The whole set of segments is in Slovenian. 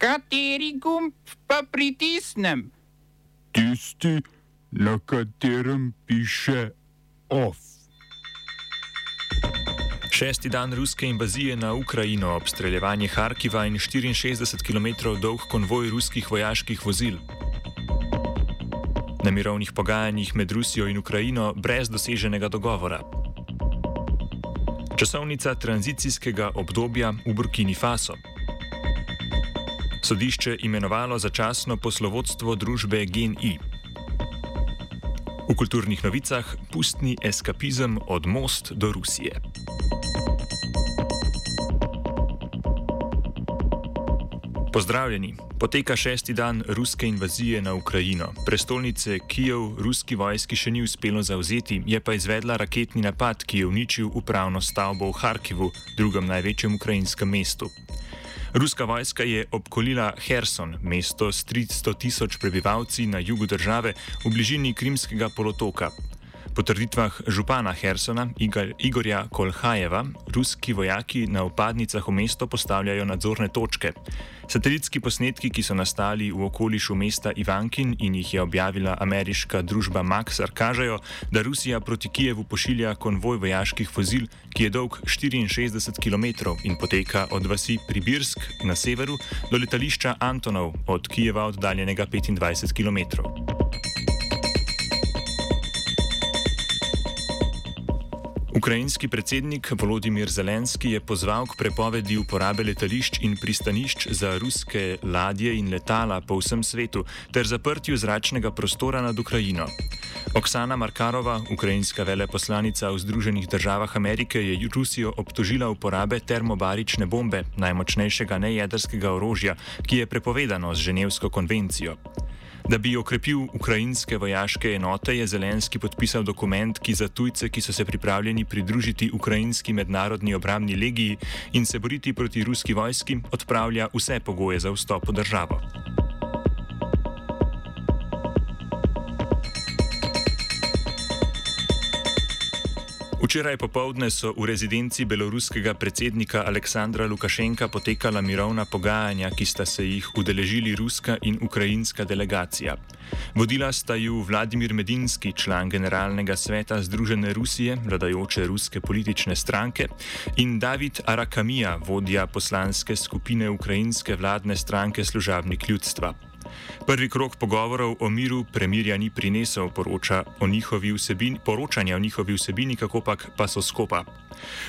Kateri gumb pa pritisnem? Tisti, na katerem piše OF. Šesti dan ruske invazije na Ukrajino, obstreljevanje Harkiva in 64 km dolg konvoj ruskih vojaških vozil. Na mirovnih pogajanjih med Rusijo in Ukrajino brez doseženega dogovora. Časovnica tranzicijskega obdobja v Burkini Faso. Sodišče imenovalo začasno poslovodstvo družbe GNI. V kulturnih novicah pustni eskapizem od most do Rusije. Pozdravljeni. Poteka šesti dan ruske invazije na Ukrajino. Prestolnice Kijev ruski vojski še ni uspelo zauzeti, je pa izvedla raketni napad, ki je uničil upravno stavbo v Harkivu, drugem največjem ukrajinskem mestu. Ruska vojska je obkolila Herson, mesto s 300 tisoč prebivalci na jugu države v bližini Krimskega polotoka. Po trditvah župana Hersona Igorja Kolhajeva, ruski vojaki na upadnicah v mesto postavljajo nadzorne točke. Satelitski posnetki, ki so nastali v okolišu mesta Ivankin in jih je objavila ameriška družba Maxar, kažejo, da Rusija proti Kijevu pošilja konvoj vojaških vozil, ki je dolg 64 km in poteka od vasi Pribirsk na severu do letališča Antonov, od Kijeva oddaljenega 25 km. Ukrajinski predsednik Volodimir Zelenski je pozval k prepovedi uporabe letališč in pristanišč za ruske ladje in letala po vsem svetu ter zaprtju zračnega prostora nad Ukrajino. Oksana Markarova, ukrajinska veleposlanica v Združenih državah Amerike, je Rusijo obtožila uporabe termobarične bombe, najmočnejšega nejedrskega orožja, ki je prepovedano z Ženevsko konvencijo. Da bi okrepil ukrajinske vojaške enote, je Zelenski podpisal dokument, ki za tujce, ki so se pripravljeni pridružiti ukrajinski mednarodni obramni legiji in se boriti proti ruski vojski, odpravlja vse pogoje za vstop v državo. Včeraj popovdne so v rezidenci beloruskega predsednika Aleksandra Lukašenka potekala mirovna pogajanja, ki sta se jih udeležili ruska in ukrajinska delegacija. Vodila sta ju Vladimir Medinski, član generalnega sveta Združene Rusije, vladajoče ruske politične stranke, in David Arakamija, vodja poslanske skupine ukrajinske vladne stranke Služabnik ljudstva. Prvi krok pogovorov o miru premirja ni prinesel poroča o vsebini, poročanja o njihovi vsebini, kako pak pa so skopa.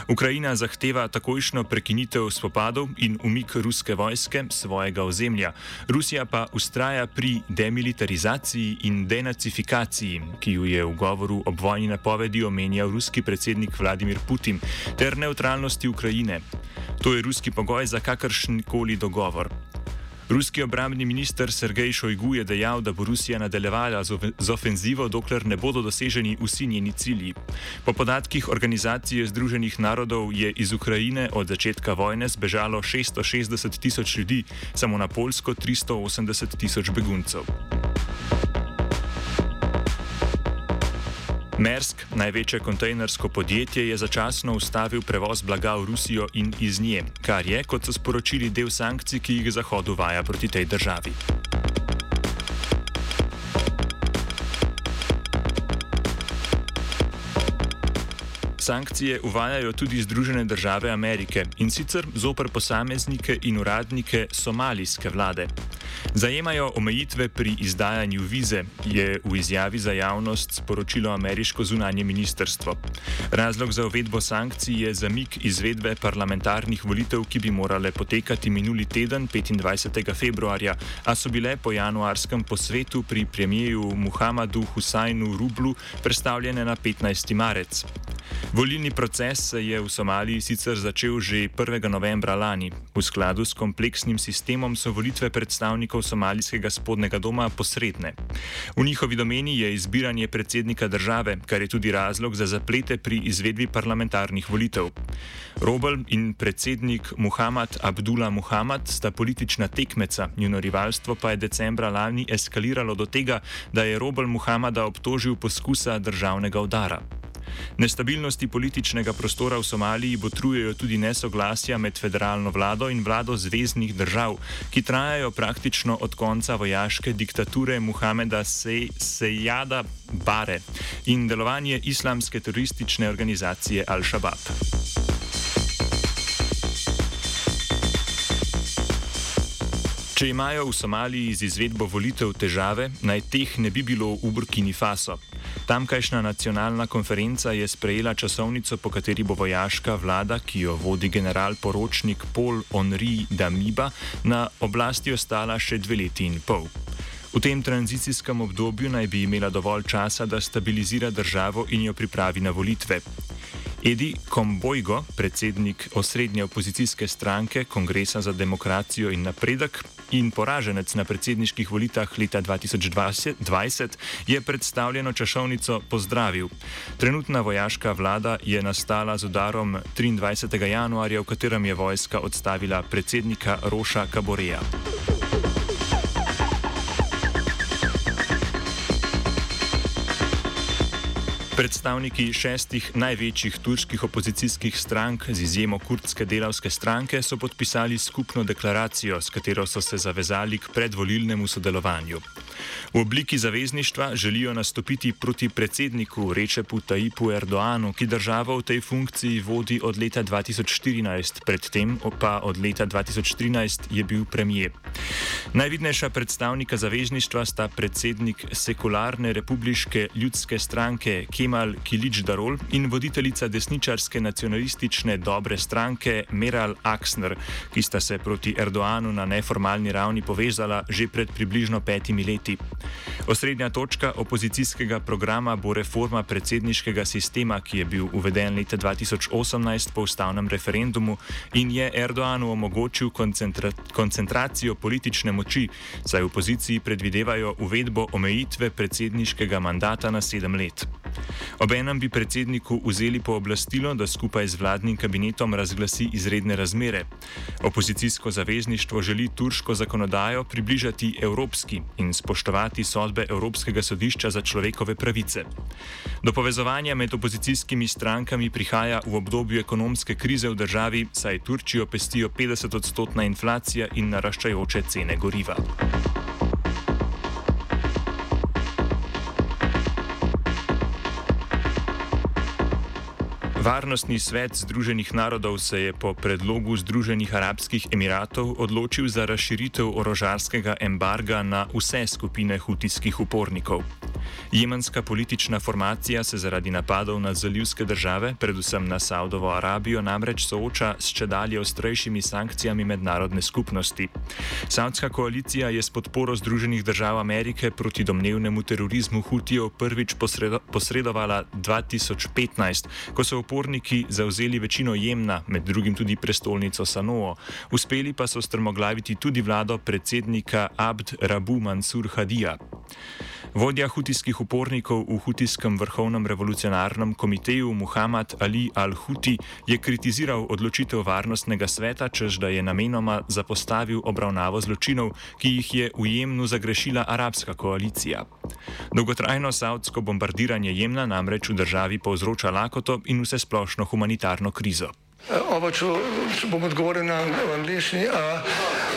Ukrajina zahteva takojšno prekinitev spopadov in umik ruske vojske svojega ozemlja. Rusija pa ustraja pri demilitarizaciji in denacifikaciji, ki jo je v govoru ob vojni napovedi omenjal ruski predsednik Vladimir Putin, ter neutralnosti Ukrajine. To je ruski pogoj za kakršen koli dogovor. Ruski obrambni minister Sergej Šojgu je dejal, da bo Rusija nadaljevala z ofenzivo, dokler ne bodo doseženi vsi njeni cilji. Po podatkih Organizacije Združenih narodov je iz Ukrajine od začetka vojne zbežalo 660 tisoč ljudi, samo na Polsko 380 tisoč beguncev. Mersk, največje kontejnersko podjetje, je začasno ustavil prevoz blaga v Rusijo in iz nje, kar je, kot so sporočili, del sankcij, ki jih Zahod uvaja proti tej državi. Sankcije uvajajo tudi Združene države Amerike in sicer zoper posameznike in uradnike somalijske vlade. Zajemajo omejitve pri izdajanju vize, je v izjavi za javnost sporočilo ameriško zunanje ministrstvo. Razlog za uvedbo sankcij je zamik izvedbe parlamentarnih volitev, ki bi morale potekati minuli teden, 25. februarja, a so bile po januarskem posvetu pri premijeju Muhammadu Husajnu Rublu predstavljene na 15. marec. Volilni proces se je v Somaliji sicer začel že 1. novembra lani. V skladu s kompleksnim sistemom so volitve predstavnikov somalijskega spodnega doma posredne. V njihovi domeni je izbiranje predsednika države, kar je tudi razlog za zaplete pri izvedbi parlamentarnih volitev. Robel in predsednik Muhammad Abdullah Muhammad sta politična tekmeca, njuno rivalstvo pa je decembra lani eskaliralo do tega, da je Robel Muhammada obtožil poskusa državnega udara. Nestabilnosti političnega prostora v Somaliji botrujejo tudi nesoglasja med federalno vlado in vlado zvezdnih držav, ki trajajo praktično od konca vojaške diktature Muhameda Sejada Bare in delovanje islamske teroristične organizacije Al-Shabaab. Če imajo v Somaliji z izvedbo volitev težave, naj teh ne bi bilo v Burkini Faso. Tamkajšnja nacionalna konferenca je sprejela časovnico, po kateri bo vojaška vlada, ki jo vodi general poročnik Paul Henri Damiba, na oblasti ostala še dve leti in pol. V tem tranzicijskem obdobju naj bi imela dovolj časa, da stabilizira državo in jo pripravi na volitve. Edi Kombojgo, predsednik osrednje opozicijske stranke Kongresa za demokracijo in napredek in poraženec na predsedniških volitvah leta 2020, je predstavljeno časovnico pozdravil. Trenutna vojaška vlada je nastala z udarom 23. januarja, v katerem je vojska odstavila predsednika Roša Kaboreja. Predstavniki šestih največjih turških opozicijskih strank, z izjemo kurdske delavske stranke, so podpisali skupno deklaracijo, s katero so se zavezali k predvolilnemu sodelovanju. V obliki zavezništva želijo nastopiti proti predsedniku Rečepu Tajipu Erdoanu, ki državo v tej funkciji vodi od leta 2014, predtem pa od leta 2013 je bil premijer. Najvidnejša predstavnika zavezništva sta predsednik sekularne republiške ljudske stranke Kemal Kilič Darol in voditeljica desničarske nacionalistične dobre stranke Meral Aksner, ki sta se proti Erdoanu na neformalni ravni povezala že pred približno petimi leti. Osrednja točka opozicijskega programa bo reforma predsedniškega sistema, ki je bil uveden leta 2018 po ustavnem referendumu in je Erdoanu omogočil koncentra koncentracijo politične moči, saj v opoziciji predvidevajo uvedbo omejitve predsedniškega mandata na sedem let. Obenem bi predsedniku vzeli pooblastilo, da skupaj z vladnim kabinetom razglasi izredne razmere. Opozicijsko zavezništvo želi turško zakonodajo približati evropski in spoštovati sodbe Evropskega sodišča za človekove pravice. Do povezovanja med opozicijskimi strankami prihaja v obdobju ekonomske krize v državi, saj Turčijo pestijo 50-odstotna inflacija in naraščajoče cene goriva. Varnostni svet Združenih narodov se je po predlogu Združenih arabskih emiratov odločil za razširitev orožarskega embarga na vse skupine hutijskih upornikov. Jemenska politična formacija se zaradi napadov na zalivske države, predvsem na Saudovo Arabijo, namreč sooča s čedalje ostrejšimi sankcijami mednarodne skupnosti. Saudska koalicija je s podporo Združenih držav Amerike proti domnevnemu terorizmu Hutijev prvič posredo posredovala 2015, ko so uporniki zauzeli večino Jemna, med drugim tudi prestolnico Sanoo. Uspeli pa so strmoglaviti tudi vlado predsednika Abd Rabu Mansur Hadija. Vodja hutijskih upornikov v hutijskem vrhovnem revolucionarnem komiteju Muhammad Ali al-Huti je kritiziral odločitev varnostnega sveta, čež da je namenoma zapostavil obravnavo zločinov, ki jih je v Jemnu zagrešila arabska koalicija. Dolgotrajno savdsko bombardiranje Jemna namreč v državi povzroča lakoto in vse splošno humanitarno krizo. Oba, če, če bom odgovoril na angliški.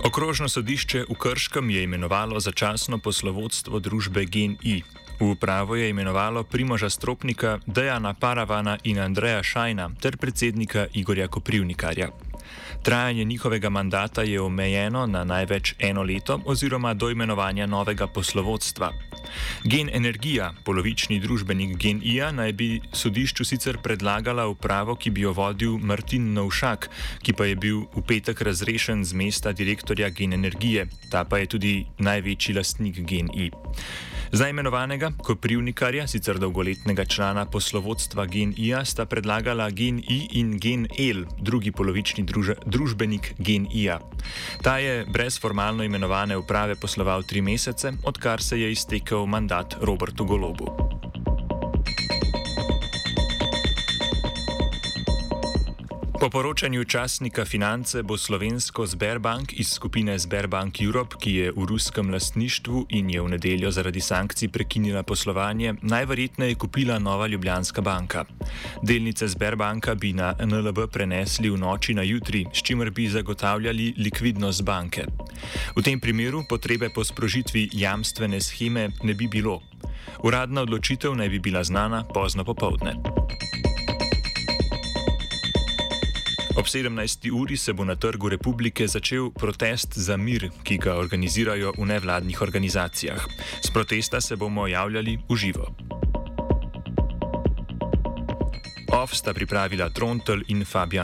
Okrožno sodišče v Krškem je imenovalo začasno poslovodstvo družbe GNI. V upravo je imenovalo Primoža Stropnika, Dejana Paravana in Andreja Šajna ter predsednika Igorja Koprivnikarja. Trajanje njihovega mandata je omejeno na največ eno leto oziroma do imenovanja novega poslovodstva. Gen Energija, polovični družbenik Gen IA, naj bi sodišču sicer predlagala upravo, ki bi jo vodil Martin Novšak, ki pa je bil v petek razrešen z mesta direktorja Gen Energije, ta pa je tudi največji lastnik Gen I. Za imenovanega Koprivnikarja, sicer dolgoletnega člana poslovodstva GNI-ja, sta predlagala GNI in GNL, drugi polovični druž družbenik GNI-ja. Ta je brez formalno imenovane uprave posloval tri mesece, odkar se je iztekel mandat Robertu Golobu. Po poročanju časnika Finance bo slovensko Sberbank iz skupine Sberbank Europe, ki je v ruskem lastništvu in je v nedeljo zaradi sankcij prekinila poslovanje, najverjetneje kupila Nova Ljubljanska banka. Delnice Sberbanka bi na NLB prenesli v noči na jutri, s čimer bi zagotavljali likvidnost banke. V tem primeru potrebe po sprožitvi jamstvene scheme ne bi bilo. Uradna odločitev naj bi bila znana pozno popovdne. Ob 17. uri se bo na Trgu republike začel protest za mir, ki ga organizirajo v nevladnih organizacijah. Z protesta se bomo javljali v živo. OF sta pripravila Trontel in Fabian.